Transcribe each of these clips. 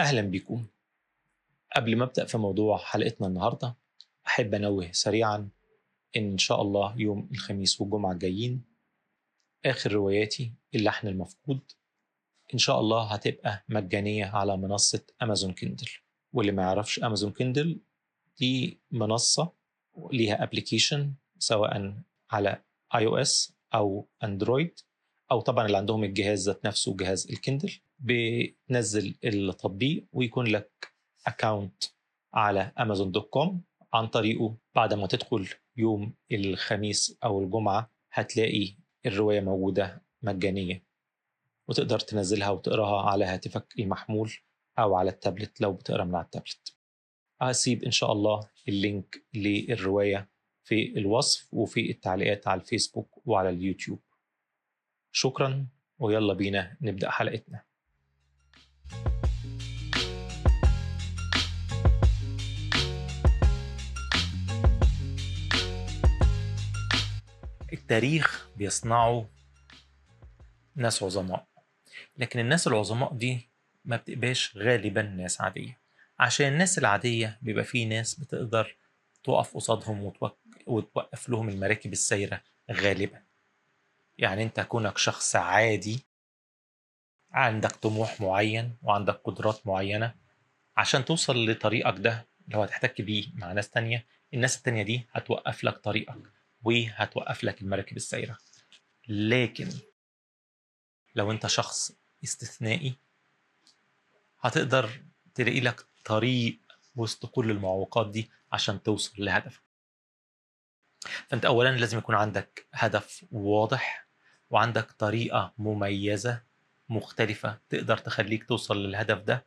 أهلا بكم قبل ما أبدأ في موضوع حلقتنا النهاردة أحب أنوه سريعا إن شاء الله يوم الخميس والجمعة الجايين آخر رواياتي اللحن المفقود. إن شاء الله هتبقى مجانية على منصة Amazon Kindle. واللي ما يعرفش Amazon Kindle دي منصة ليها application سواء على iOS أو Android أو طبعا اللي عندهم الجهاز ذات نفسه جهاز ال Kindle بتنزل التطبيق ويكون لك account على Amazon dot com عن طريقه. بعد ما تدخل يوم الخميس أو الجمعة هتلاقي الرواية موجودة مجانية وتقدر تنزلها وتقراها على هاتفك المحمول أو على التابلت لو بتقرأ من على التابلت. هسيب إن شاء الله ال link للرواية في الوصف وفي التعليقات على الفيسبوك وعلى اليوتيوب. شكرا ويلا بينا نبدأ حلقتنا. التاريخ بيصنعه ناس عظماء لكن الناس العظماء دي ما بتبقاش غالبا ناس عادية. عشان الناس العادية بيبقى في ناس بتقدر تقف قصادهم وتوق... وتوقف لهم المراكب السايرة غالبا. يعني أنت كونك شخص عادي عندك طموح معين وعندك قدرات معينة عشان توصل لطريقك ده لو هتحتك بيه مع ناس تانية الناس التانية دي هتوقف لك طريقك وهتوقف لك المراكب السايرة. لكن لو أنت شخص استثنائي هتقدر تلاقي لك طريق وسط كل المعوقات دي عشان توصل لهدفك. فأنت اولا لازم يكون عندك هدف واضح وعندك طريقة مميزة مختلفة تقدر تخليك توصل للهدف ده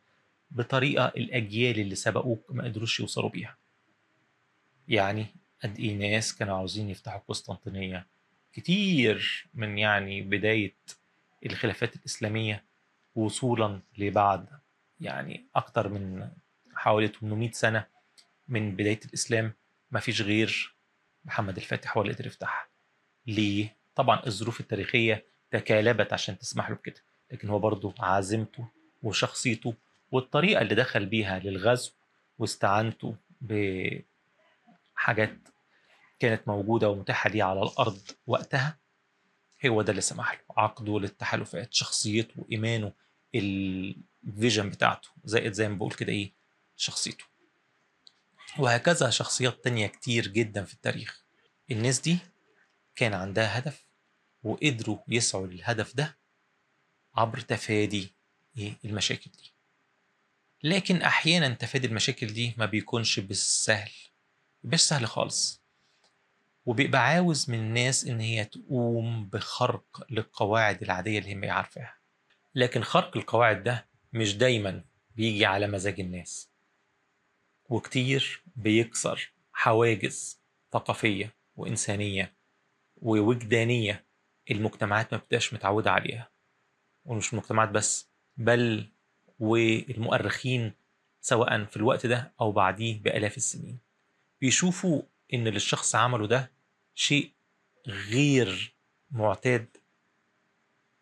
بطريقة الأجيال اللي سبقوك ما قدروش يوصلوا بيها. يعني قد إيه ناس كانوا عاوزين يفتحوا قسطنطينية؟ كتير من يعني بداية الخلافات الإسلامية وصولا لبعد يعني أكتر من حوالي 800 سنة من بداية الإسلام ما فيش غير محمد الفاتح هو اللي قدر يفتحها ليه؟ طبعا الظروف التاريخية تكالبت عشان تسمح له بكده لكن هو برضه عزيمته وشخصيته والطريقة اللي دخل بيها للغزو واستعانته بحاجات كانت موجودة ومتاحة ليه على الأرض وقتها هو ده اللي سمح له. عقده للتحالفات شخصيته إيمانه الفيجن بتاعته زائد زي ما بقول كده إيه شخصيته. وهكذا شخصيات تانية كتير جدا في التاريخ. الناس دي كان عندها هدف وقدروا يسعوا للهدف ده عبر تفادي المشاكل دي. لكن أحيانا تفادي المشاكل دي ما بيكونش بالسهل مش سهل خالص. وبيبقى عاوز من الناس إن هي تقوم بخرق للقواعد العادية اللي هي عارفاها. لكن خرق القواعد ده مش دايما بيجي على مزاج الناس. وكتير بيكسر حواجز ثقافية وإنسانية ووجدانية المجتمعات ما بتبقاش متعودة عليها. ومش المجتمعات بس بل والمؤرخين سواء في الوقت ده أو بعديه بآلاف السنين. بيشوفوا إن اللي الشخص عمله ده شيء غير معتاد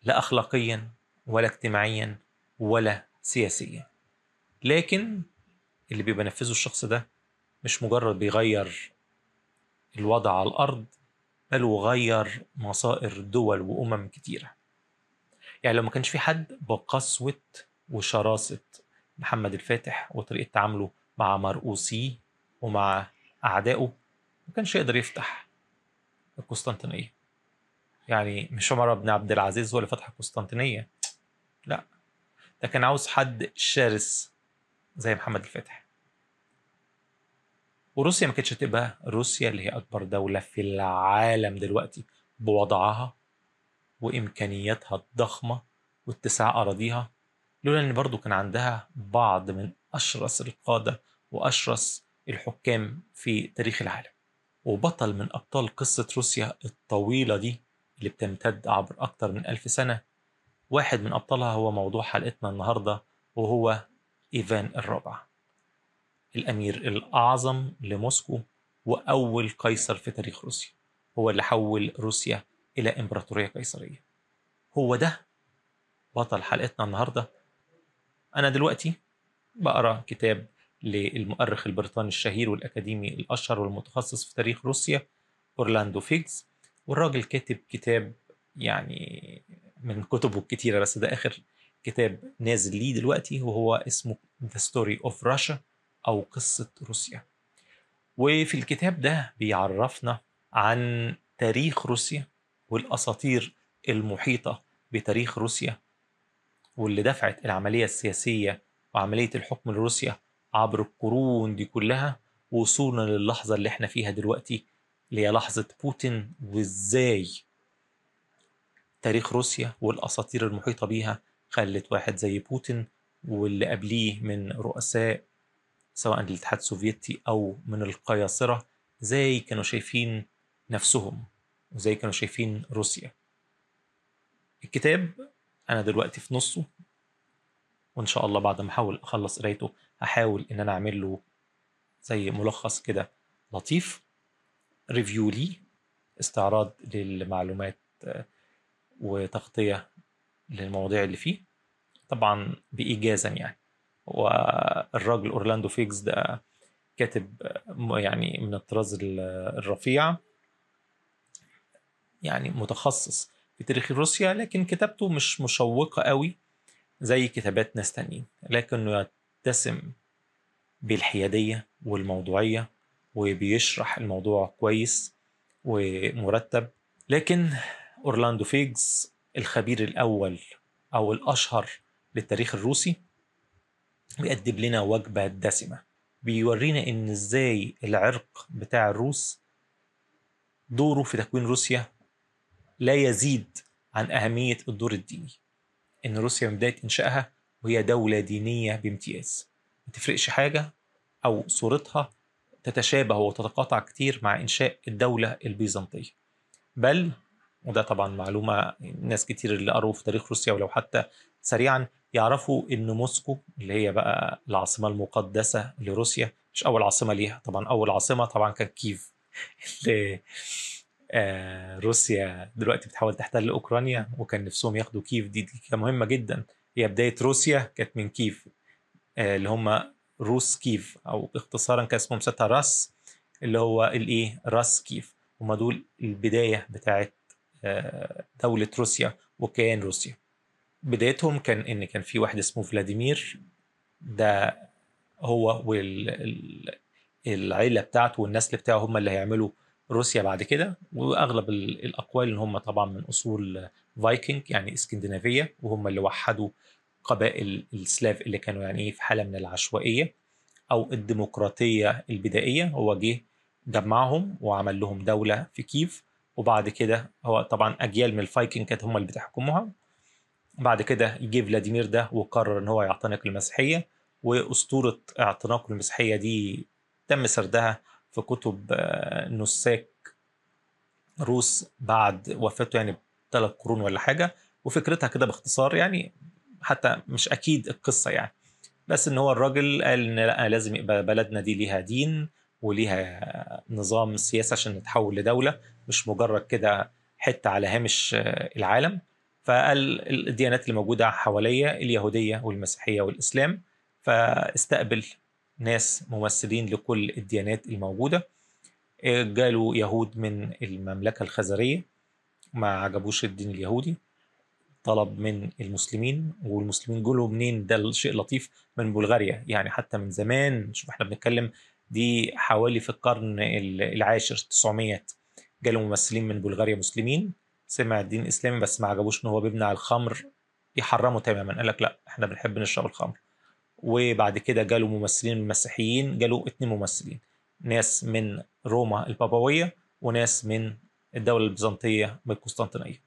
لا أخلاقيا ولا اجتماعيا ولا سياسيا. لكن اللي بيبقى نفذه الشخص ده مش مجرد بيغير الوضع على الأرض بل وغير مصائر دول وأمم كتيرة. يعني لو ما كانش في حد بقسوة وشراسة محمد الفاتح وطريقة تعامله مع مرؤوسيه ومع أعدائه ما كانش يقدر يفتح القسطنطينية. يعني مش عمر بن عبد العزيز هو اللي فتح القسطنطينية. لا ده كان عاوز حد شرس زي محمد الفاتح. وروسيا ما كانتش هتبقى روسيا اللي هي أكبر دولة في العالم دلوقتي بوضعها وإمكانياتها الضخمة واتساع أراضيها لولا إن برضو كان عندها بعض من أشرس القادة وأشرس الحكام في تاريخ العالم. وبطل من أبطال قصة روسيا الطويلة دي اللي بتمتد عبر أكتر من ألف سنة واحد من أبطالها هو موضوع حلقتنا النهاردة وهو إيفان الرابع. الأمير الأعظم لموسكو وأول قيصر في تاريخ روسيا. هو اللي حول روسيا إلى إمبراطورية قيصرية. هو ده بطل حلقتنا النهاردة. أنا دلوقتي بقرأ كتاب للمؤرخ البريطاني الشهير والأكاديمي الأشهر والمتخصص في تاريخ روسيا أورلاندو فيجز والراجل كاتب كتاب يعني من كتبه الكتيرة بس ده آخر كتاب نازل ليه دلوقتي وهو اسمه The Story of Russia. أو قصة روسيا. وفي الكتاب ده بيعرفنا عن تاريخ روسيا والأساطير المحيطة بتاريخ روسيا واللي دفعت العملية السياسية وعملية الحكم لروسيا عبر القرون دي كلها وصولا للحظة اللي إحنا فيها دلوقتي اللي هي لحظة بوتين وإزاي تاريخ روسيا والأساطير المحيطة بيها خلت واحد زي بوتين واللي قبليه من رؤساء سواء الاتحاد السوفيتي أو من القياصرة زي كانوا شايفين نفسهم وزي كانوا شايفين روسيا. الكتاب أنا دلوقتي في نصه وإن شاء الله بعد ما أحاول أخلص قرايته هحاول إن أنا أعمل له زي ملخص كده لطيف. review لي استعراض للمعلومات وتغطية للمواضيع اللي فيه. طبعا بإيجاز يعني. والراجل أورلاندو فيجس ده كاتب يعني من الطراز الرفيع يعني متخصص في تاريخ روسيا لكن كتابته مش مشوقة قوي زي كتابات ناس تانيين. لكنه يتسم بالحيادية والموضوعية وبيشرح الموضوع كويس ومرتب. لكن أورلاندو فايجز الخبير الأول أو الأشهر للتاريخ الروسي بيقدم لنا وجبة دسمة. بيورينا إن إزاي العرق بتاع الروس دوره في تكوين روسيا لا يزيد عن أهمية الدور الديني. إن روسيا من بداية إنشائها وهي دولة دينية بامتياز. ما تفرقش حاجة أو صورتها تتشابه وتتقاطع كتير مع إنشاء الدولة البيزنطية. بل وده طبعا معلومة ناس كتير اللي قروا في تاريخ روسيا ولو حتى سريعا يعرفوا إن موسكو اللي هي بقى العاصمة المقدسة لروسيا مش أول عاصمة ليها طبعا أول عاصمة طبعا كان كيف اللي آه روسيا دلوقتي بتحاول تحتل أوكرانيا وكان نفسهم ياخدوا كيف دي, دي كانت مهمة جدا. هي بداية روسيا كانت من كيف آه اللي هم روس كيف أو اختصارا كان اسمهم ساعتها راس اللي هو الإيه راس كيف هم دول البداية بتاعت آه دولة روسيا وكيان روسيا. بدايتهم كان إن كان في واحد اسمه فلاديمير. ده هو والعيله بتاعته والنسل بتاعه هم اللي هيعملوا روسيا بعد كده. وأغلب الأقوال إن هم طبعا من أصول فايكنج يعني إسكندنافية وهم اللي وحدوا قبائل السلاف اللي كانوا يعني في حالة من العشوائية أو الديمقراطية البدائية. هو جه جمعهم وعمل لهم دولة في كيف وبعد كده هو طبعا أجيال من الفايكنج كانت هم اللي بتحكموها بعد كده يجي فلاديمير ده وقرر إن هو يعتنق المسيحية وأسطورة اعتناقه المسيحيه دي تم سردها في كتب نساك روس بعد وفاته يعني بثلاث قرون ولا حاجة. وفكرتها كده باختصار يعني حتى مش أكيد القصة يعني. بس إن هو الراجل قال إن لأ لازم يبقى بلدنا دي ليها دين وليها نظام سياسي عشان نتحول لدولة مش مجرد كده حتة على هامش العالم. فقال الديانات اللي موجودة حواليا اليهودية والمسيحية والإسلام فاستقبل ناس ممثلين لكل الديانات الموجودة. جالوا يهود من المملكة الخزرية ما عجبوش الدين اليهودي طلب من المسلمين والمسلمين جولوا منين؟ ده شيء لطيف من بلغاريا. يعني حتى من زمان شوف إحنا بنتكلم دي حوالي في القرن العاشر 900 جالوا ممثلين من بلغاريا مسلمين. سمع الدين الإسلامي بس ما عجبوش إن هو بيمنع الخمر يحرمه تماما. قال لك لا إحنا بنحب نشرب الخمر. وبعد كده جالوا ممثلين المسيحيين جالوا اتنين ممثلين. ناس من روما البابوية وناس من الدولة البيزنطية من القسطنطينية.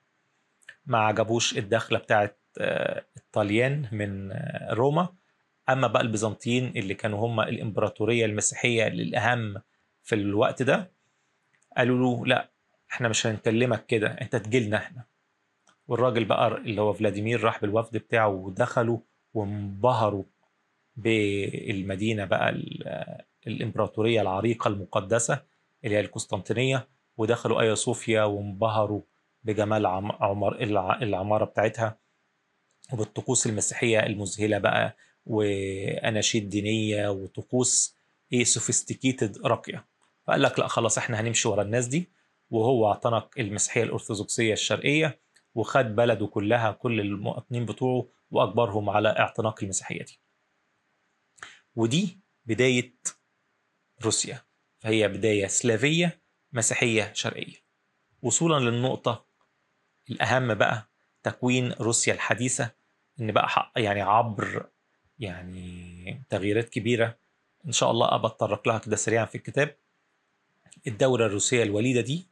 ما عجبوش الدخلة بتاعت الطليان من روما. أما بقى البيزنطيين اللي كانوا هم الإمبراطورية المسيحية الأهم في الوقت ده قالوا له لا إحنا مش هنكلمك كده أنت تجيلنا إحنا. والراجل بقى اللي هو فلاديمير راح بالوفد بتاعه ودخلوا وانبهروا بالمدينة بقى الإمبراطورية العريقة المقدسة اللي هي القسطنطينية ودخلوا أيا صوفيا وانبهروا بجمال عمر العمارة بتاعتها وبالطقوس المسيحية المذهلة بقى وأناشيد دينية وطقوس إيه سوفيستيكيتد راقية. فقال لك لا خلاص إحنا هنمشي ورا الناس دي وهو اعتنق المسيحية الأرثوذكسية الشرقية وخد بلده كلها كل المواطنين بتوعه وأجبرهم على اعتناق المسيحية دي. ودي بداية روسيا. فهي بداية سلافية مسيحية شرقية. وصولا للنقطة الأهم بقى تكوين روسيا الحديثة إن بقى يعني عبر يعني تغييرات كبيرة. إن شاء الله ابى أتطرق لها كده سريعا في الكتاب. الدولة الروسية الوليدة دي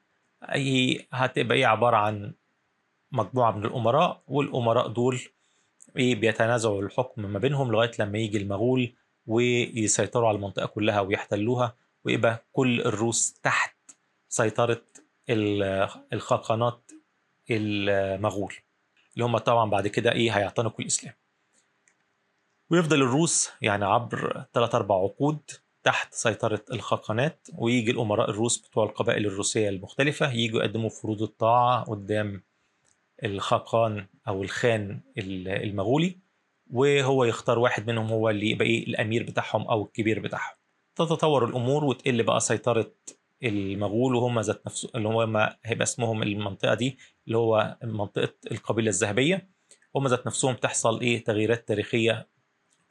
هي هتبقى إيه عبارة عن مجموعة من الأمراء والأمراء دول إيه بيتنازعوا الحكم ما بينهم لغاية لما يجي المغول ويسيطروا على المنطقة كلها ويحتلوها ويبقى كل الروس تحت سيطرة الخاقانات المغول اللي هم طبعا بعد كده إيه هيعتنقوا الإسلام. ويفضل الروس يعني عبر ثلاث أربع عقود تحت سيطرة الخاقانات ويجي الأمراء الروس بتوع القبائل الروسية المختلفة يجوا يقدموا فروض الطاعة قدام الخاقان أو الخان المغولي وهو يختار واحد منهم هو اللي يبقى إيه الأمير بتاعهم أو الكبير بتاعهم. تتطور الأمور وتقل بقى سيطرة المغول وهم ذات نفسه اللي هم هيبقى اسمهم المنطقة دي اللي هو منطقة القبيلة الذهبية. هم ذات نفسهم تحصل إيه تغييرات تاريخية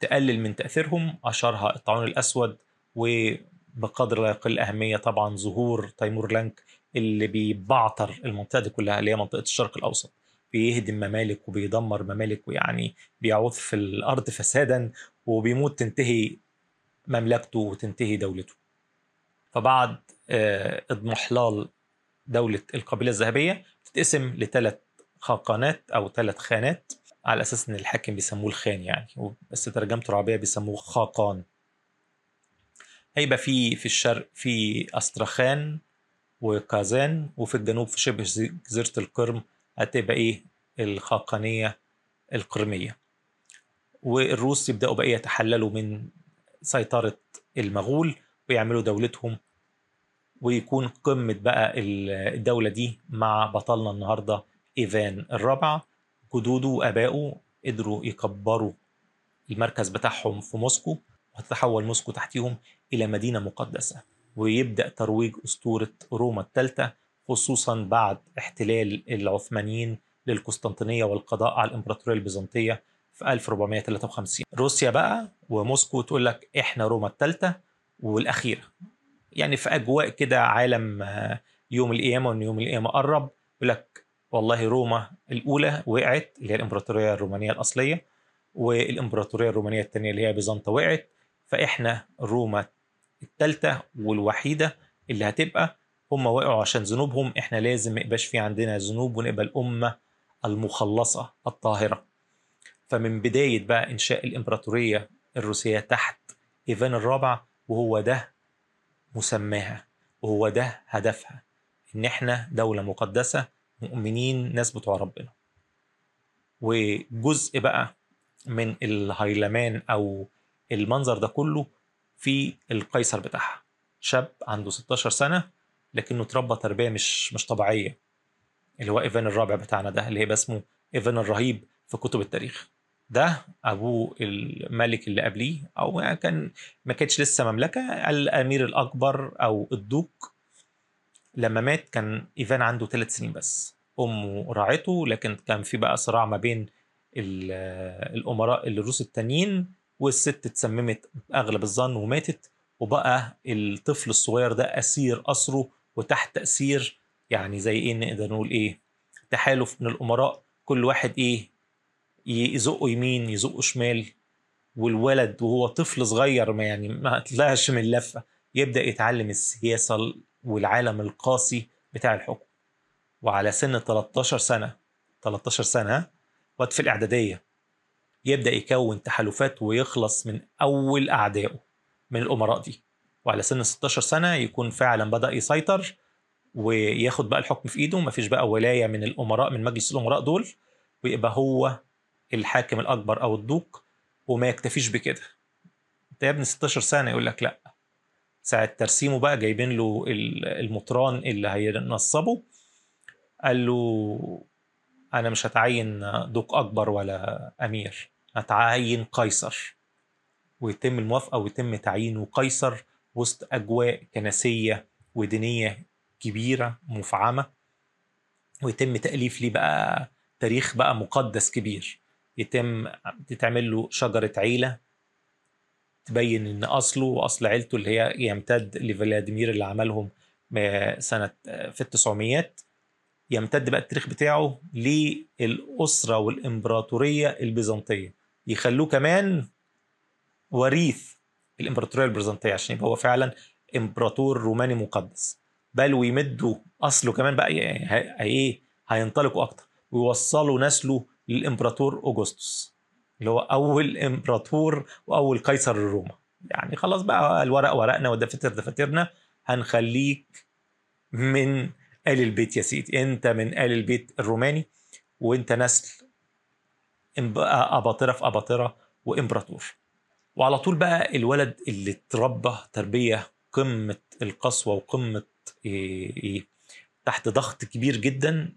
تقلل من تأثيرهم أشهرها الطاعون الأسود وبقدر لا يقل أهمية طبعا ظهور تيمور لانك اللي بيبعتر المنطقة دي كلها اللي هي منطقة الشرق الأوسط. بيهدم ممالك وبيدمر ممالك ويعني بيعوث في الأرض فسادا وبيموت تنتهي مملكته وتنتهي دولته. فبعد اضمحلال دولة القبيلة الذهبية تتقسم لثلاث خاقانات أو ثلاث خانات على أساس إن الحاكم بيسموه الخان يعني بس ترجمته العربية بيسموه خاقان. هيبقى في في الشرق في أسترخان وكازان وفي الجنوب في شبه جزيرة القرم هتبقى إيه؟ الخاقانية القرمية. والروس يبدأوا بقى يتحللوا من سيطرة المغول ويعملوا دولتهم ويكون قمة بقى الدولة دي مع بطلنا النهاردة إيفان الرابع. جدوده وآبائه قدروا يكبروا المركز بتاعهم في موسكو وتتحول موسكو تحتيهم إلى مدينة مقدسة ويبدأ ترويج أسطورة روما الثالثة خصوصا بعد احتلال العثمانيين للقسطنطينية والقضاء على الإمبراطورية البيزنطية في 1453 روسيا بقى وموسكو تقول لك إحنا روما الثالثة والأخيرة. يعني في أجواء كده عالم يوم القيامة وإن يوم القيامة قرب يقول لك والله روما الأولى وقعت اللي هي الإمبراطورية الرومانية الأصلية والإمبراطورية الرومانية الثانية اللي هي بيزنطة وقعت فإحنا روما الثالثة والوحيدة اللي هتبقى هم وقعوا عشان ذنوبهم. إحنا لازم ما يبقاش في عندنا ذنوب ونبقى الأمة المخلصة الطاهرة. فمن بداية بقى إنشاء الإمبراطورية الروسية تحت إيفان الرابع وهو ده مسماها وهو ده هدفها إن إحنا دولة مقدسة مؤمنين ناس بتوع ربنا. وجزء بقى من الهيلمان أو المنظر ده كله في القيصر بتاعها. شاب عنده 16 سنة لكنه اتربى تربية مش مش طبيعية. اللي هو ايفان الرابع بتاعنا ده اللي هيبقى اسمه ايفان الرهيب في كتب التاريخ. ده أبوه الملك اللي قبليه أو كان ما كانتش لسه مملكة الأمير الأكبر أو الدوق. لما مات كان إيفان عنده ثلاث سنين بس. أمه راعته لكن كان في بقى صراع ما بين الأمراء الروس التانيين والست اتسممت أغلب الظن وماتت وبقى الطفل الصغير ده أسير اسره وتحت تأثير يعني زي إيه نقدر نقول إيه تحالف من الأمراء. كل واحد إيه يزقه يمين يزقه شمال. والولد وهو طفل صغير ما يعني ما طلعش من اللفة يبدأ يتعلم السياسة والعالم القاسي بتاع الحكم. وعلى سن 13 سنة 13 سنة وقت في الإعدادية. يبدأ يكون تحالفات ويخلص من أول أعدائه من الأمراء دي. وعلى سن 16 سنة يكون فعلا بدأ يسيطر وياخد بقى الحكم في إيده. مفيش بقى ولاية من الأمراء من مجلس الأمراء دول ويبقى هو الحاكم الأكبر أو الدوق وما يكتفيش بكده. أنت يا ابني 16 سنة يقول لك لا. ساعة ترسيمه بقى جايبين له المطران اللي هينصبه. قال له أنا مش هتعين دوق أكبر ولا أمير. هتعين قيصر ويتم الموافقة ويتم تعيينه قيصر وسط أجواء كنسية ودينية كبيرة مفعمة. ويتم تأليف ليه بقى تاريخ بقى مقدس كبير. يتم تتعمل له شجرة عيلة تبين إن أصله وأصل عيلته اللي هي يمتد لفلاديمير اللي عملهم سنة في التسعميات. يمتد بقى التاريخ بتاعه للأسرة والإمبراطورية البيزنطية. يخلوه كمان وريث الإمبراطورية البيزنطيه عشان يبقى هو فعلا إمبراطور روماني مقدس. بل ويمدوا أصله كمان بقى إيه هينطلقوا أكتر. ويوصلوا نسله للإمبراطور اوغسطس اللي هو أول إمبراطور وأول قيصر لروما. يعني خلاص بقى الورق ورقنا والدفاتر دفاترنا هنخليك من آل البيت يا سيدي. أنت من آل البيت الروماني وأنت نسل أباطرة في أباطرة وإمبراطور. وعلى طول بقى الولد اللي اتربى تربية قمة القسوة وقمة إيه إيه تحت ضغط كبير جدا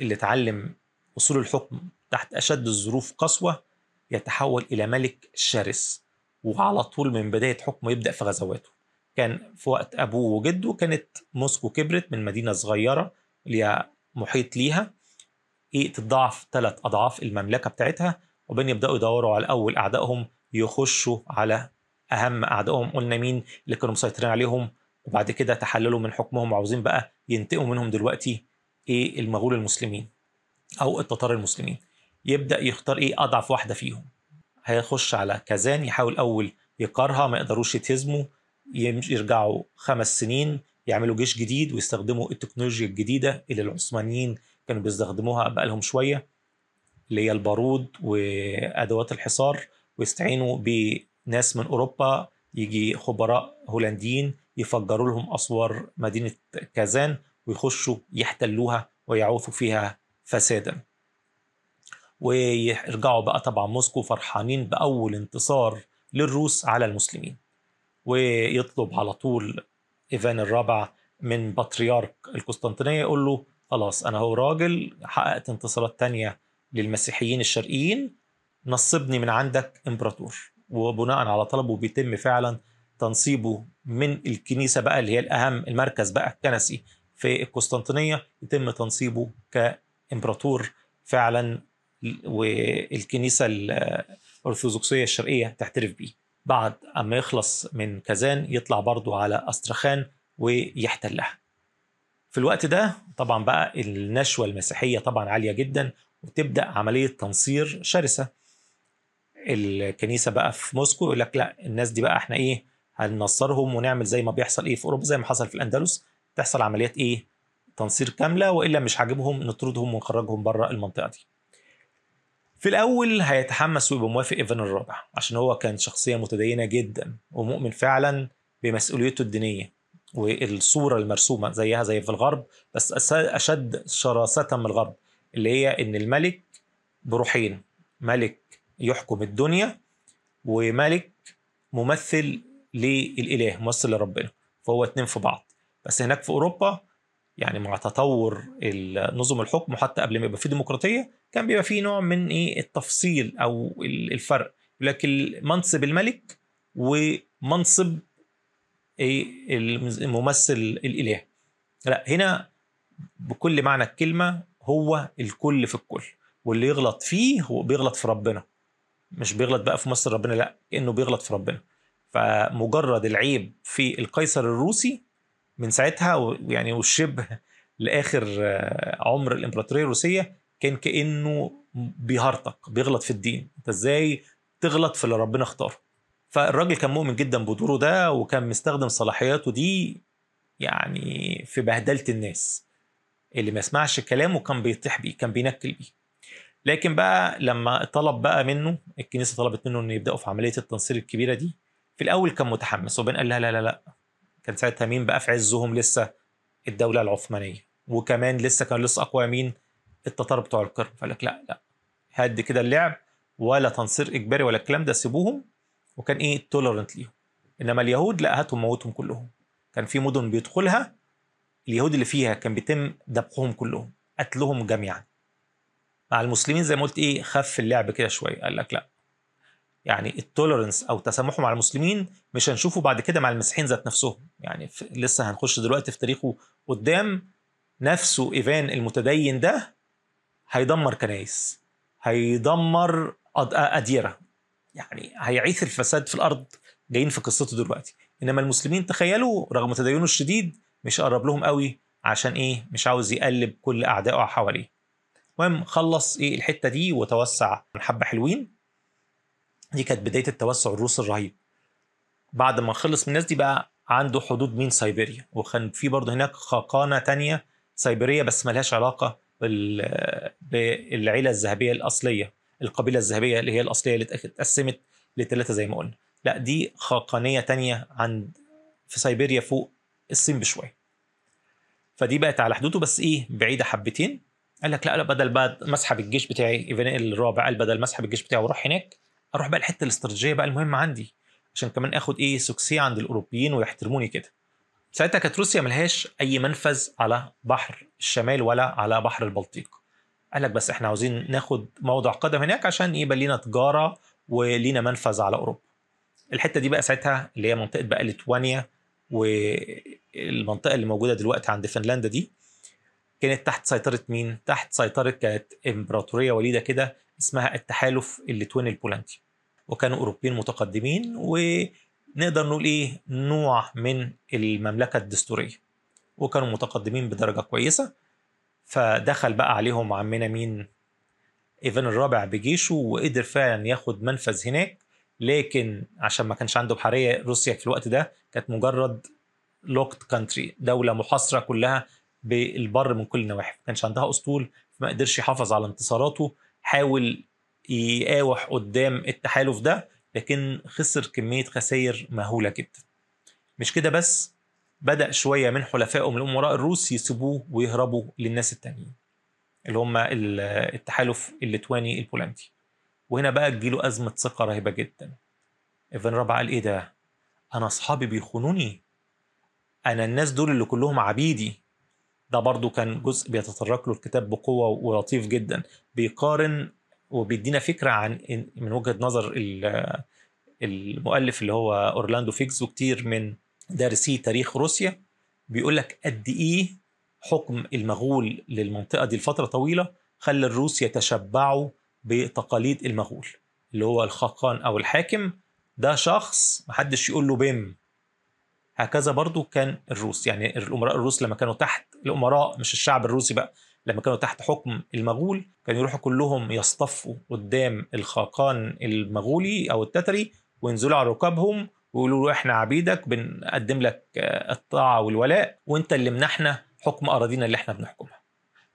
اللي اتعلم أصول الحكم تحت أشد الظروف قسوة يتحول إلى ملك شرس. وعلى طول من بداية حكمه يبدأ في غزواته. كان في وقت أبوه وجده كانت موسكو كبرت من مدينة صغيرة ليها محيط ليها. إيه تتضاعف ثلاث أضعاف المملكة بتاعتها وبين يبدأوا يدوروا على أول أعدائهم يخشوا على أهم أعدائهم. قلنا مين اللي كانوا مسيطرين عليهم؟ وبعد كده تحللوا من حكمهم وعاوزين بقى ينتقموا منهم دلوقتي إيه المغول المسلمين أو التتار المسلمين. يبدأ يختار إيه أضعف واحدة فيهم. هيخش على كازان يحاول أول يقارها ما يقدروش يتهزموا يرجعوا خمس سنين يعملوا جيش جديد ويستخدموا التكنولوجيا الجديدة اللي العثمانيين كانوا بيستخدموها بقالهم شوية اللي هي البارود وأدوات الحصار ويستعينوا بناس من أوروبا يجي خبراء هولنديين يفجروا لهم أسوار مدينة كازان ويخشوا يحتلوها ويعوثوا فيها فسادا. ويرجعوا بقى طبعا موسكو فرحانين بأول انتصار للروس على المسلمين. ويطلب على طول إيفان الرابع من بطريرك القسطنطينية يقول له خلاص أنا هو راجل حققت انتصارات تانية للمسيحيين الشرقيين نصبني من عندك إمبراطور. وبناء على طلبه بيتم فعلا تنصيبه من الكنيسة بقى اللي هي الأهم المركز بقى الكنسي في القسطنطينية يتم تنصيبه كإمبراطور فعلا والكنيسة الأرثوذكسية الشرقية تعترف بيه. بعد أما يخلص من كازان يطلع برضو على أسترخان ويحتلها. في الوقت ده طبعا بقى النشوة المسيحية طبعا عالية جدا وتبدأ عملية تنصير شرسة. الكنيسة بقى في موسكو يقول لك لا الناس دي بقى إحنا إيه هننصرهم ونعمل زي ما بيحصل إيه في أوروبا زي ما حصل في الأندلس. تحصل عمليات إيه تنصير كاملة وإلا مش عاجبهم نطردهم ونخرجهم بره المنطقة دي. في الأول هيتحمس ويبقى موافق إيفان الرابع عشان هو كان شخصية متدينة جدا ومؤمن فعلا بمسؤوليته الدينية. والصورة المرسومة زيها زي في الغرب بس أشد شراسة من الغرب اللي هي إن الملك بروحين ملك يحكم الدنيا وملك ممثل للإله ممثل لربنا فهو اتنين في بعض. بس هناك في أوروبا يعني مع تطور نظم الحكم وحتى قبل ما يبقى في ديمقراطية كان بيبقى في نوع من إيه التفصيل أو الفرق. لكن منصب الملك ومنصب إيه الممثل الإله. لا هنا بكل معنى الكلمة هو الكل في الكل. واللي يغلط فيه هو بيغلط في ربنا. مش بيغلط بقى في مصر ربنا لا كأنه بيغلط في ربنا. فمجرد العيب في القيصر الروسي من ساعتها يعني والشبه لآخر عمر الإمبراطورية الروسية كان كأنه بيهرطق بيغلط في الدين. أنت إزاي تغلط في اللي ربنا اختاره؟ فالراجل كان مؤمن جدا بدوره ده وكان مستخدم صلاحياته دي يعني في بهدلة الناس. اللي ما يسمعش كلامه كان بيطيح بيه كان بينكل بيه. لكن بقى لما طلب بقى منه الكنيسة طلبت منه إنه يبدأوا في عملية التنصير الكبيرة دي. في الأول كان متحمس وبين قال لا لا لا لا. كان ساعتها مين بقى في عزهم؟ لسه الدولة العثمانية. وكمان لسه كان لسه أقوى مين؟ التتار بتوع القرم فقال لك لا لا. هدى كده اللعب ولا تنصير إجباري ولا الكلام ده سيبوهم. وكان إيه tolerant ليهم. إنما اليهود لا هاتهم موتهم كلهم. كان في مدن بيدخلها اليهود اللي فيها كان بيتم ذبحهم كلهم قتلهم جميعا. مع المسلمين زي ما قلت إيه خف اللعب كده شوية. قال لك لا. يعني ال tolerance أو تسامحه مع المسلمين مش هنشوفه بعد كده مع المسيحيين ذات نفسهم. يعني لسه هنخش دلوقتي في تاريخه قدام. نفسه إيفان المتدين ده هيدمر كنايس هيدمر أد- أديرة. يعني هيعيث الفساد في الأرض جايين في قصته دلوقتي. إنما المسلمين تخيلوا رغم تدينه الشديد مش قرب لهم قوي عشان إيه؟ مش عاوز يقلب كل أعدائه حواليه. المهم خلص إيه الحتة دي وتوسع حبة حلوين. دي كانت بداية التوسع الروسي الرهيب. بعد ما خلص من الناس دي بقى عنده حدود مين؟ سيبيريا وكان في برضه هناك خاقانة تانية سيبيريه بس ملهاش علاقة بال- بالقبيلة الذهبية الأصلية. القبيلة الذهبية اللي هي الأصلية اللي اتقسمت لثلاثه زي ما قلنا. لا دي خاقانيه تانية عند في سيبيريا فوق الصين بشوية. فدي بقت على حدوده بس إيه بعيدة حبتين. قال لك لا لا بدل بقى ما اسحب الجيش بتاعي ايفان الرابع قال بدل ما اسحب الجيش بتاعي وأروح هناك أروح بقى الحتة الاستراتيجية بقى المهمة عندي عشان كمان آخد إيه سكسيه عند الأوروبيين ويحترموني كده. ساعتها كانت روسيا ملهاش أي منفذ على بحر الشمال ولا على بحر البلطيق. قال لك بس إحنا عاوزين ناخد موضع قدم هناك عشان يبقى لينا تجارة ولينا منفذ على أوروبا. الحتة دي بقى ساعتها اللي هي منطقة بقى ليتوانيا والمنطقة اللي موجودة دلوقتي عند فنلندا دي كانت تحت سيطرة مين؟ تحت سيطرة كانت إمبراطورية وليدة كده اسمها التحالف الليتواني البولندي. وكانوا أوروبيين متقدمين ونقدر نقول إيه نوع من المملكة الدستورية. وكانوا متقدمين بدرجة كويسة. فدخل بقى عليهم عمنا مين؟ إيفان الرابع بجيشه وقدر فعلا ياخد منفذ هناك. لكن عشان ما كانش عنده بحرية روسيا في الوقت ده كانت مجرد locked country دولة محاصرة كلها بالبر من كل النواحي. ما كانش عندها أسطول فما قدرش يحافظ على انتصاراته حاول يقاوح قدام التحالف ده لكن خسر كمية خسائر مهولة جدا. مش كده بس؟ بدأ شوية من حلفائه من الأمراء الروس يسيبوه ويهربوا للناس التانيين اللي هم ال- التحالف الليتواني البولندي. وهنا بقى تجيله أزمة ثقة رهيبة جدا. إيفان رابع قال إيه ده؟ أنا أصحابي بيخونوني. أنا الناس دول اللي كلهم عبيدي. ده برضو كان جزء بيتطرق له الكتاب بقوة ولطيف جدا. بيقارن وبيدينا فكرة عن من وجهة نظر ال- المؤلف اللي هو أورلاندو فيكس وكتير من دارسي تاريخ روسيا بيقول لك قد إيه حكم المغول للمنطقة دي لفترة طويلة خلى الروس يتشبعوا بتقاليد المغول اللي هو الخاقان أو الحاكم. ده شخص محدش يقول له بم. هكذا برضو كان الروس يعني الأمراء الروس لما كانوا تحت الأمراء مش الشعب الروسي بقى لما كانوا تحت حكم المغول كانوا يروحوا كلهم يصطفوا قدام الخاقان المغولي أو التتري وينزلوا على ركابهم ويقولوا له إحنا عبيدك بنقدم لك آه، الطاعة والولاء وأنت اللي منحنا حكم أراضينا اللي إحنا بنحكمها.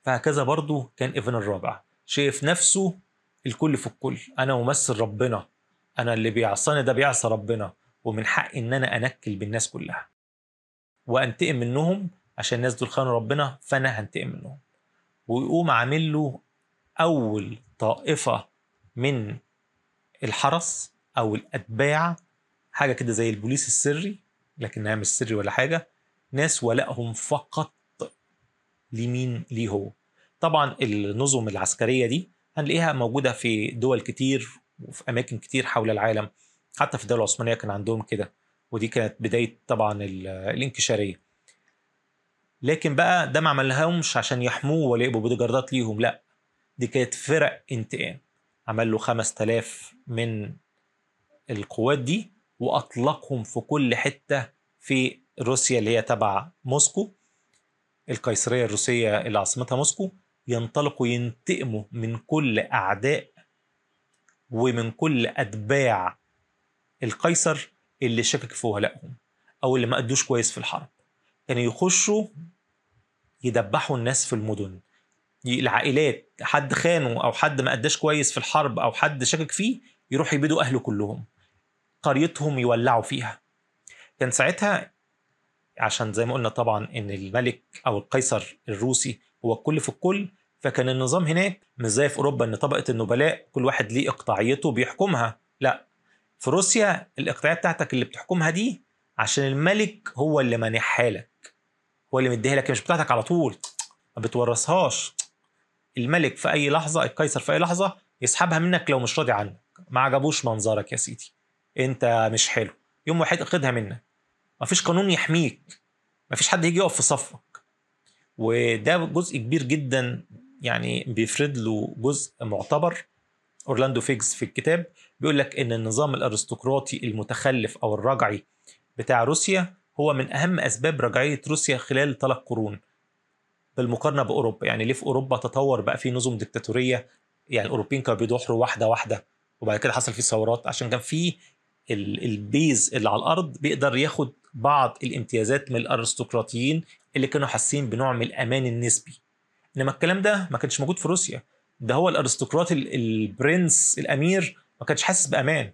فهكذا برضو كان ايفن الرابع شايف نفسه الكل في الكل. أنا ممثل ربنا. أنا اللي بيعصاني ده بيعصى ربنا. ومن حقي إن أنا أنكل بالناس كلها. وأنتقم منهم عشان الناس دول خانوا ربنا فأنا هنتقم منهم. ويقوم عامل له أول طائفة من الحرس أو الأتباع حاجة كده زي البوليس السري لكنها مش سري ولا حاجة. ناس ولائهم فقط لمين؟ ليه هو طبعا النظم العسكرية دي هنلاقيها موجودة في دول كتير وفي أماكن كتير حول العالم. حتى في الدولة العثمانية كان عندهم كده ودي كانت بداية طبعا ال- الانكشارية. لكن بقى ده ما عملهمش عشان يحموه ولا يبقوا بوديجاردات ليهم لا. دي كانت فرق انتقام. عمل له 5000 من القوات دي وأطلقهم في كل حتة في روسيا اللي هي تبع موسكو. القيصرية الروسية اللي عاصمتها موسكو ينطلقوا ينتقموا من كل أعداء ومن كل أتباع القيصر اللي شكك في ولائهم أو اللي ما أدوش كويس في الحرب. كانوا يخشوا يدبحوا الناس في المدن. العائلات حد خانه أو حد ما أداش كويس في الحرب أو حد شكك فيه يروح يبيدوا أهله كلهم. قريتهم يولعوا فيها. كان ساعتها عشان زي ما قلنا طبعا إن الملك أو القيصر الروسي هو الكل في الكل فكان النظام هناك مش زي في أوروبا إن طبقة النبلاء كل واحد ليه إقطاعيته بيحكمها. لا في روسيا الإقطاعية بتاعتك اللي بتحكمها دي عشان الملك هو اللي مانحها لك. هو اللي مديها لك مش بتاعتك على طول. ما بتورثهاش. الملك في أي لحظة القيصر في أي لحظة يسحبها منك لو مش راضي عنك. ما عجبوش منظرك يا سيدي. انت مش حلو. يوم واحد خدها منك. مفيش قانون يحميك. مفيش حد يجي يقف في صفك. وده جزء كبير جدا يعني بيفرد له جزء معتبر. أورلاندو فيجز في الكتاب بيقول لك إن النظام الأرستقراطي المتخلف أو الرجعي بتاع روسيا هو من أهم أسباب رجعية روسيا خلال ثلاث قرون. بالمقارنة بأوروبا. يعني ليه في أوروبا تطور بقى في نظم ديكتاتورية؟ يعني الأوروبيين كانوا بيدحروا واحدة واحدة. وبعد كده حصل فيه ثورات. عشان كان في ال base اللي على الأرض بيقدر ياخد بعض الامتيازات من الأرستقراطيين اللي كانوا حاسين بنوع من الأمان النسبي. إنما الكلام ده ما كانش موجود في روسيا. ده هو الأرستقراط البرنس الأمير ما كانش حاسس بأمان.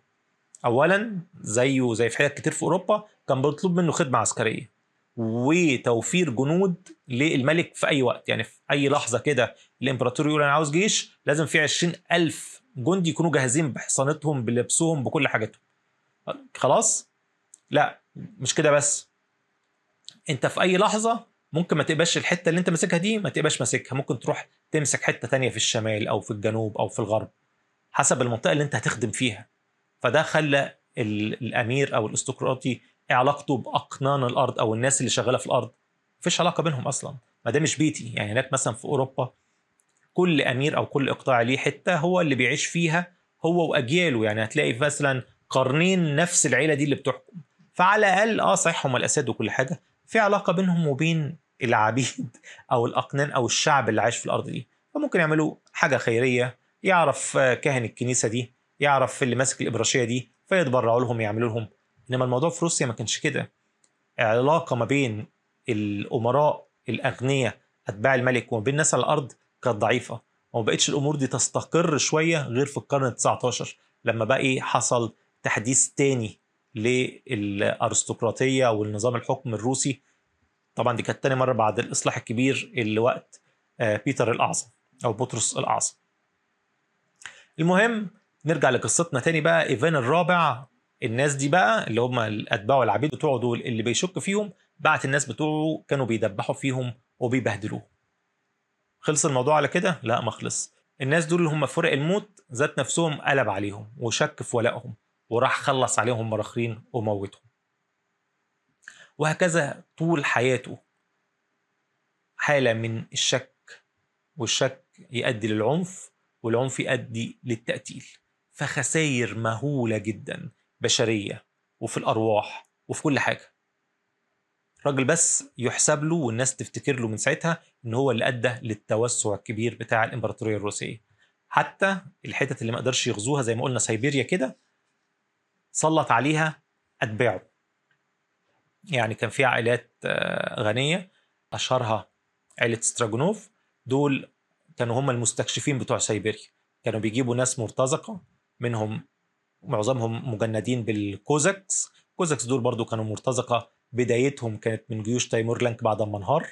اولا زيه زي في حاجات كتير في أوروبا كان بيطلب منه خدمة عسكرية وتوفير جنود للملك في أي وقت. يعني في أي لحظة كده الإمبراطور يقول أنا عاوز جيش لازم في عشرين ألف جندي يكونوا جاهزين بحصانتهم بلبسهم بكل حاجاتهم خلاص؟ لا مش كده بس. انت في اي لحظة ممكن ما تبقاش الحتة اللي انت ماسكها دي ما تبقاش ماسكها. ممكن تروح تمسك حتة تانية في الشمال أو في الجنوب أو في الغرب حسب المنطقة اللي انت هتخدم فيها. فده خلى الأمير أو الاستقراطي علاقته بأقنان الأرض أو الناس اللي شغالة في الأرض. مفيش علاقة بينهم أصلا. ما ده مش بيتي. يعني هناك مثلا في أوروبا كل أمير أو كل إقطاع ليه حتة هو اللي بيعيش فيها هو وأجياله. يعني هتلاقي مثلا قرنين نفس العيلة دي اللي بتحكم. فعلى الأقل آه صحيح هم الأسد وكل حاجة. في علاقة بينهم وبين العبيد أو الأقنان أو الشعب اللي عايش في الأرض دي. فممكن يعملوا حاجة خيرية. يعرف كاهن الكنيسة دي يعرف اللي ماسك الإبراشية دي فيتبرعوا لهم يعملوا لهم. إنما الموضوع في روسيا ما كانش كده. علاقة ما بين الأمراء الأغنياء أتباع الملك وما بين الناس على الأرض كانت ضعيفة. وما بقتش الأمور دي تستقر شوية غير في القرن ال 19 لما بقى إيه حصل تحديث تاني للأرستقراطية والنظام الحكم الروسي. طبعا دي كانت تاني مرة بعد الإصلاح الكبير اللي وقت بيتر الأعظم أو بطرس الأعظم. المهم نرجع لقصتنا تاني بقى إيفان الرابع. الناس دي بقى اللي هم الأتباع والعبيد بتوعه دول اللي بيشك فيهم بعت الناس بتوعه كانوا بيدبحوا فيهم وبيبهدلوهم. خلص الموضوع على كده؟ لا ما خلص. الناس دول اللي هم فرق الموت ذات نفسهم قلب عليهم وشك في ولائهم. وراح خلص عليهم مراخرين وموتهم. وهكذا طول حياته حالة من الشك والشك يؤدي للعنف والعنف يؤدي للتقتيل. فخسائر مهولة جدا بشرية وفي الأرواح وفي كل حاجة. راجل بس يحسب له والناس تفتكر له من ساعتها إن هو اللي أدى للتوسع الكبير بتاع الإمبراطورية الروسية. حتى الحتت اللي ما قدرش يغزوها زي ما قلنا سيبيريا كده سلط عليها أتباعه. يعني كان في عائلات غنية أشهرها عائله ستروجانوف. دول كانوا هم المستكشفين بتوع سيبيريا كانوا بيجيبوا ناس مرتزقة منهم معظمهم مجندين بال Cossacks. Cossacks دول برضو كانوا مرتزقة. بدايتهم كانت من جيوش تيمور لنك بعد ما انهار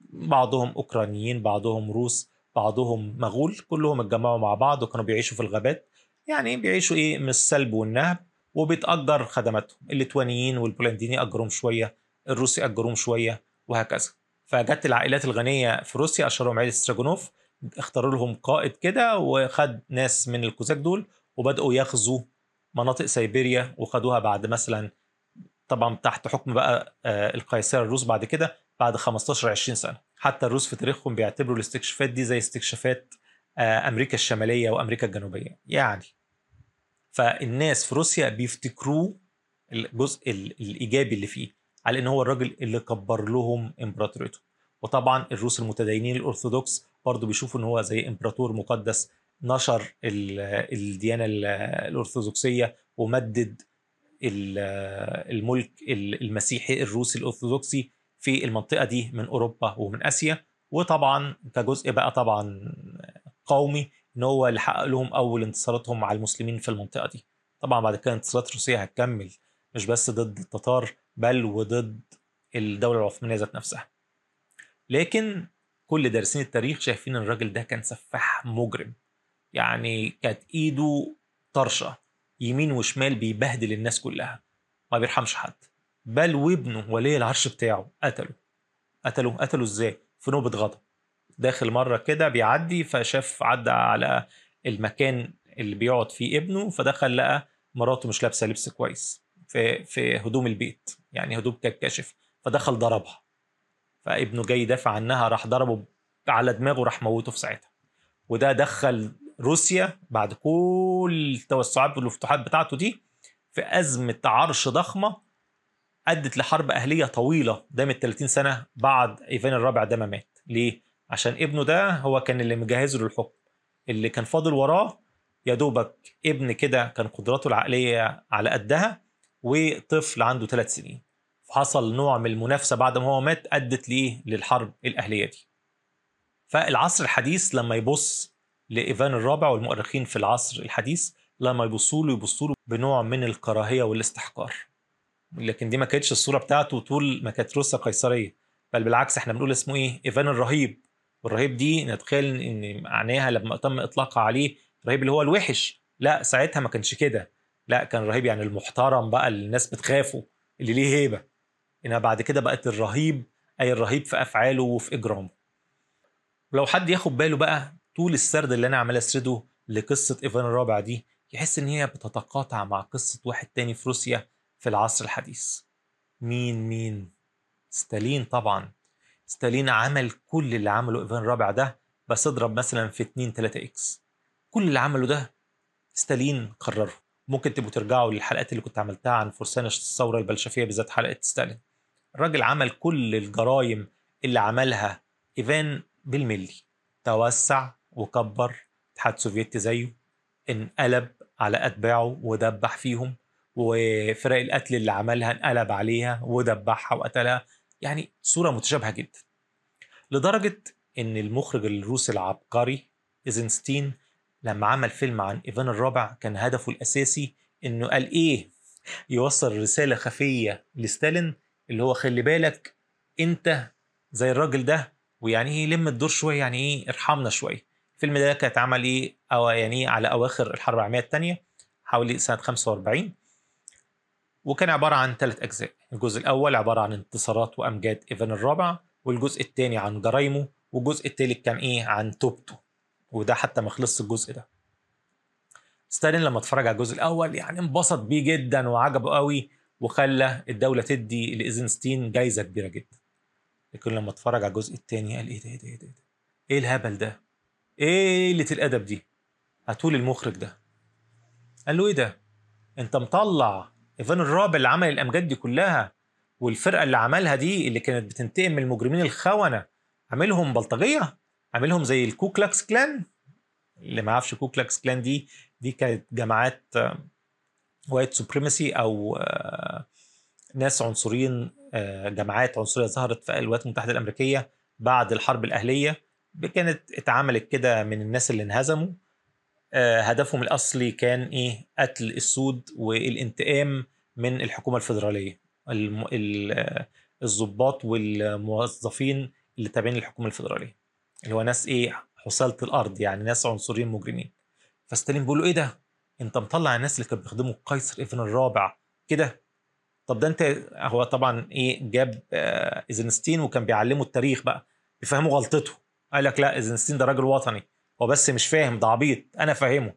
بعضهم أوكرانيين بعضهم روس بعضهم مغول. كلهم اتجمعوا مع بعض وكانوا بيعيشوا في الغابات. يعني بيعيشوا إيه من السلب والنهب. وبتأجر خدماتهم. الليتوانيين والبولنديين يأجروهم شوية الروس يأجروهم شوية وهكذا. فجت العائلات الغنية في روسيا أشهرهم عائلة ستراجونوف اختاروا لهم قائد كده وخد ناس من الكوزاك دول وبدأوا يغزوا مناطق سيبيريا وخدوها بعد مثلا طبعا تحت حكم بقى القيصر الروس بعد كده بعد 15 20 سنة. حتى الروس في تاريخهم بيعتبروا الاستكشافات دي زي استكشافات أمريكا الشمالية وأمريكا الجنوبية. يعني فالناس في روسيا بيفتكروه الجزء الإيجابي اللي فيه على إن هو الراجل اللي كبر لهم إمبراطوريته. وطبعا الروس المتدينين الأرثوذكس برضه بيشوفوا إن هو زي إمبراطور مقدس نشر الديانة الأرثوذكسية ومدد الملك المسيحي الروسي الأرثوذكسي في المنطقة دي من أوروبا ومن آسيا. وطبعا كجزء بقى طبعا قومي إن هو اللي حقق لهم أول انتصاراتهم على المسلمين في المنطقة دي. طبعا بعد كده انتصارات روسيا هتكمل مش بس ضد التتار بل وضد الدولة العثمانية ذات نفسها. لكن كل دارسين التاريخ شايفين إن الراجل ده كان سفاح مجرم. يعني كانت إيده طرشة يمين وشمال بيبهدل الناس كلها ما بيرحمش حد. بل وابنه ولي العرش بتاعه قتله. قتله قتله إزاي؟ في نوبة غضب. داخل مرة كده بيعدي فشاف عدى على المكان اللي بيقعد فيه ابنه فدخل لقى مراته مش لابسة لبس كويس في في هدوم البيت يعني هدوم كانت كاشف فدخل ضربها. فابنه جاي يدافع عنها راح ضربه على دماغه راح موته في ساعتها. وده دخل روسيا بعد كل التوسعات والفتوحات بتاعته دي في أزمة عرش ضخمة أدت لحرب أهلية طويلة دامت 30 سنة بعد إيفان الرابع ده ما مات. ليه؟ عشان ابنه ده هو كان اللي مجهزه للحكم اللي كان فاضل وراه يا دوبك ابن كده كان قدراته العقلية على قدها وطفل عنده ثلاث سنين. فحصل نوع من المنافسة بعد ما هو مات أدت ليه؟ للحرب الأهلية دي. فالعصر الحديث لما يبص لإيفان الرابع والمؤرخين في العصر الحديث لما يبصوا له يبصوا له بنوع من الكراهية والاستحقار. لكن دي ما كانتش الصورة بتاعته طول ما كانت روسيا قيصرية. بل بالعكس إحنا بنقول اسمه إيه؟ إيفان الرهيب. والرهيب دي نتخيل إن معناها لما تم اطلاقها عليه الرهيب اللي هو الوحش. لا ساعتها ما كانش كده. لا كان الرهيب يعني المحترم بقى اللي الناس بتخافه اللي ليه هيبة. انها بعد كده بقت الرهيب أي الرهيب في أفعاله وفي إجرامه. ولو حد ياخد باله بقى طول السرد اللي أنا عمال اسرده لقصة إيفان الرابع دي يحس إن هي بتتقاطع مع قصة واحد تاني في روسيا في العصر الحديث. مين مين؟ ستالين طبعا. ستالين عمل كل اللي عمله إيفان الرابع ده بس اضرب مثلا في 2 3 إكس. كل اللي عمله ده ستالين قرره ممكن تبقوا ترجعوا للحلقات اللي كنت عملتها عن فرسان الثورة البلشفية بالذات حلقة ستالين. الراجل عمل كل الجرائم اللي عملها إيفان بالملي. توسع وكبر اتحاد سوفيتي زيه انقلب على أتباعه ودبح فيهم وفرق القتل اللي عملها انقلب عليها ودبحها وقتلها. يعني صورة متشابهة جدا. لدرجة إن المخرج الروسي العبقري إيزنستين لما عمل فيلم عن إيفان الرابع كان هدفه الأساسي إنه قال إيه؟ يوصل رسالة خفية لستالين اللي هو خلي بالك أنت زي الراجل ده ويعني إيه لم الدور شوية يعني إيه ارحمنا شوية. الفيلم ده كان اتعمل إيه أو يعني على أواخر الحرب العالمية الثانية حوالي سنة 45 وكان عبارة عن ثلاث أجزاء. الجزء الأول عبارة عن انتصارات وأمجاد إيفان الرابع والجزء الثاني عن جرايمه والجزء الثالث كان إيه؟ عن توبته وده حتى ما خلصش الجزء ده. ستالين لما اتفرج على الجزء الأول يعني انبسط بيه جدا وعجبه قوي وخلى الدولة تدي لإيزنستين جايزة كبيرة جدا. لكن لما اتفرج على الجزء الثاني قال إيه ده إيه ده إيه ده إيه الهبل ده؟ إيه قلة الأدب دي. هاتولي المخرج ده. قال له إيه ده؟ أنت مطلع إيفان الرابع اللي عمل الأمجاد دي كلها والفرقة اللي عملها دي اللي كانت بتنتقم من المجرمين الخونة عاملهم بلطجية؟ عاملهم زي الكو كلوكس كلان اللي ما يعرفش كو كلوكس كلان دي دي كانت جماعات white supremacy أو ناس عنصريين جماعات عنصرية ظهرت في الولايات المتحدة الأمريكية بعد الحرب الأهلية كانت اتعملت كده من الناس اللي انهزموا. هدفهم الأصلي كان إيه؟ قتل السود والانتقام من الحكومة الفيدرالية. الضباط والموظفين اللي تابعين للحكومة الفيدرالية. اللي هو ناس إيه؟ حثالة الأرض يعني ناس عنصريين مجرمين. فستالين بيقول له إيه ده؟ أنت مطلع الناس اللي كانوا بيخدموا قيصر إيفان الرابع كده؟ طب ده أنت هو طبعا إيه؟ جاب آه إيزنشتاين وكان بيعلمه التاريخ بقى بيفهمه غلطته. قال لك لا إيزنشتاين ده راجل وطني. هو بس مش فاهم ده عبيط. أنا فاهمه.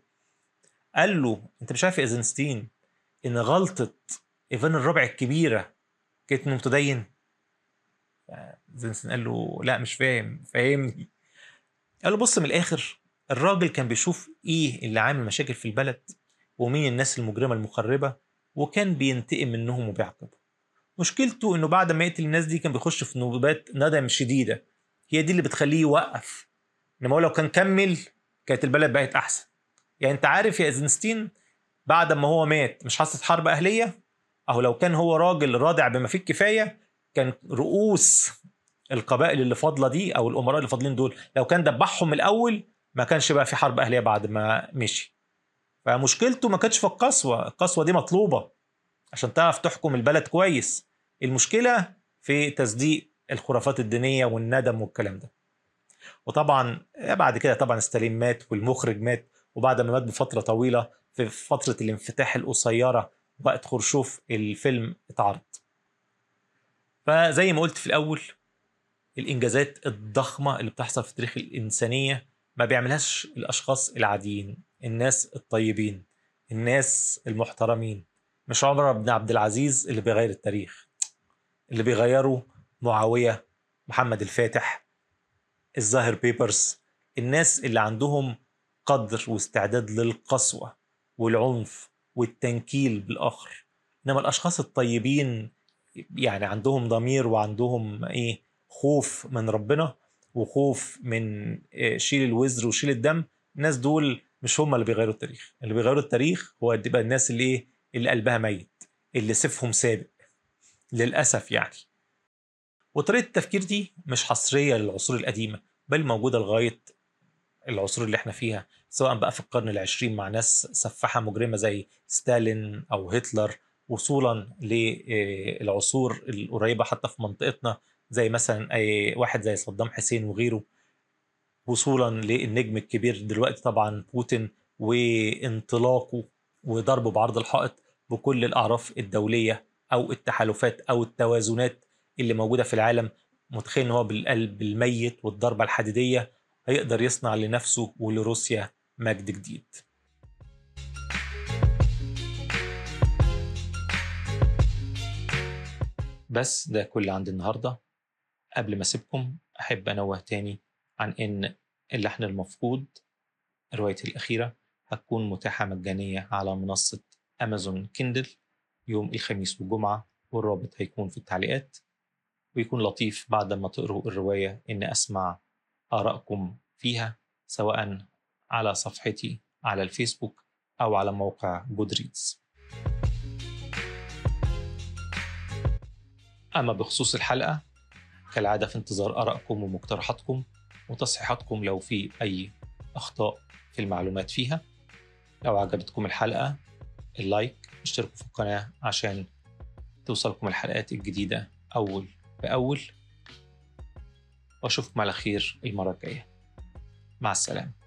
قال له أنت مش عارف يا إن غلطة إيفان الرابع الكبيرة كانت انه متدين؟ ايزنستين قال له لا مش فاهم. فاهمني؟ قال له بص من الآخر الراجل كان بيشوف إيه اللي عامل مشاكل في البلد ومين الناس المجرمة المخربة وكان بينتقم منهم وبيعاقبهم. مشكلته إنه بعد ما يقتل الناس دي كان بيخش في نوبات ندم شديدة. هي دي اللي بتخليه يوقف. انما هو لو كان كمل كانت البلد بقت أحسن. يعني أنت عارف يا إيزنستين بعد ما هو مات مش حصلت حرب أهلية؟ أهو لو كان هو راجل رادع بما فيه الكفاية كان رؤوس القبائل اللي فاضلة دي أو الأمراء اللي فاضلين دول لو كان دبحهم الأول ما كانش بقى في حرب أهلية بعد ما مشي. فمشكلته ما كانتش في القسوة القسوة دي مطلوبة عشان تعرف تحكم البلد كويس. المشكلة في تصديق الخرافات الدينية والندم والكلام ده. وطبعا بعد كده طبعا ستالين مات والمخرج مات وبعد ما مات بفترة طويلة في فترة الانفتاح القصيرة وقت خرشوف الفيلم اتعرض. فزي ما قلت في الأول الإنجازات الضخمة اللي بتحصل في تاريخ الإنسانية ما بيعملهاش الأشخاص العاديين الناس الطيبين الناس المحترمين. مش عمر بن عبد العزيز اللي بيغير التاريخ اللي بيغيروا معاوية محمد الفاتح الظاهر بيبرز الناس اللي عندهم قدر واستعداد للقسوة والعنف والتنكيل بالآخر. إنما الأشخاص الطيبين يعني عندهم ضمير وعندهم إيه خوف من ربنا وخوف من آه، شيل الوزر وشيل الدم الناس دول مش هم اللي بيغيروا التاريخ. اللي بيغيروا التاريخ هو تبقى الناس اللي إيه اللي قلبها ميت اللي سيفهم سابق. للأسف يعني. وطريقة التفكير دي مش حصرية للعصور القديمة بل موجودة لغاية العصور اللي إحنا فيها سواء بقى في القرن العشرين مع ناس سفاحه مجرمة زي ستالين أو هتلر وصولا للعصور القريبة حتى في منطقتنا زي مثلا أي واحد زي صدام حسين وغيره. وصولا للنجم الكبير دلوقتي طبعا بوتين وانطلاقه وضربه بعرض الحائط بكل الأعراف الدولية أو التحالفات أو التوازنات اللي موجودة في العالم متخيل إن هو بالقلب الميت والضربة الحديدية هيقدر يصنع لنفسه ولروسيا مجد جديد. بس ده كل عندي النهارده. قبل ما أسيبكم أحب أنوه تاني عن إن اللحن المفقود روايتي الأخيرة هتكون متاحة مجانية على منصة امازون كيندل يوم الخميس والجمعه والرابط هيكون في التعليقات. ويكون لطيف بعد ما تقروا الرواية ان أسمع آرائكم فيها سواء على صفحتي على الفيسبوك أو على موقع جودريدز أما بخصوص الحلقة كالعادة في انتظار آرائكم ومقترحاتكم وتصحيحاتكم لو في أي أخطاء في المعلومات فيها. لو عجبتكم الحلقة اللايك اشتركوا في القناة عشان توصلكم الحلقات الجديدة أول بأول. وأشوفكم على خير المرة الجاية. مع السلامة.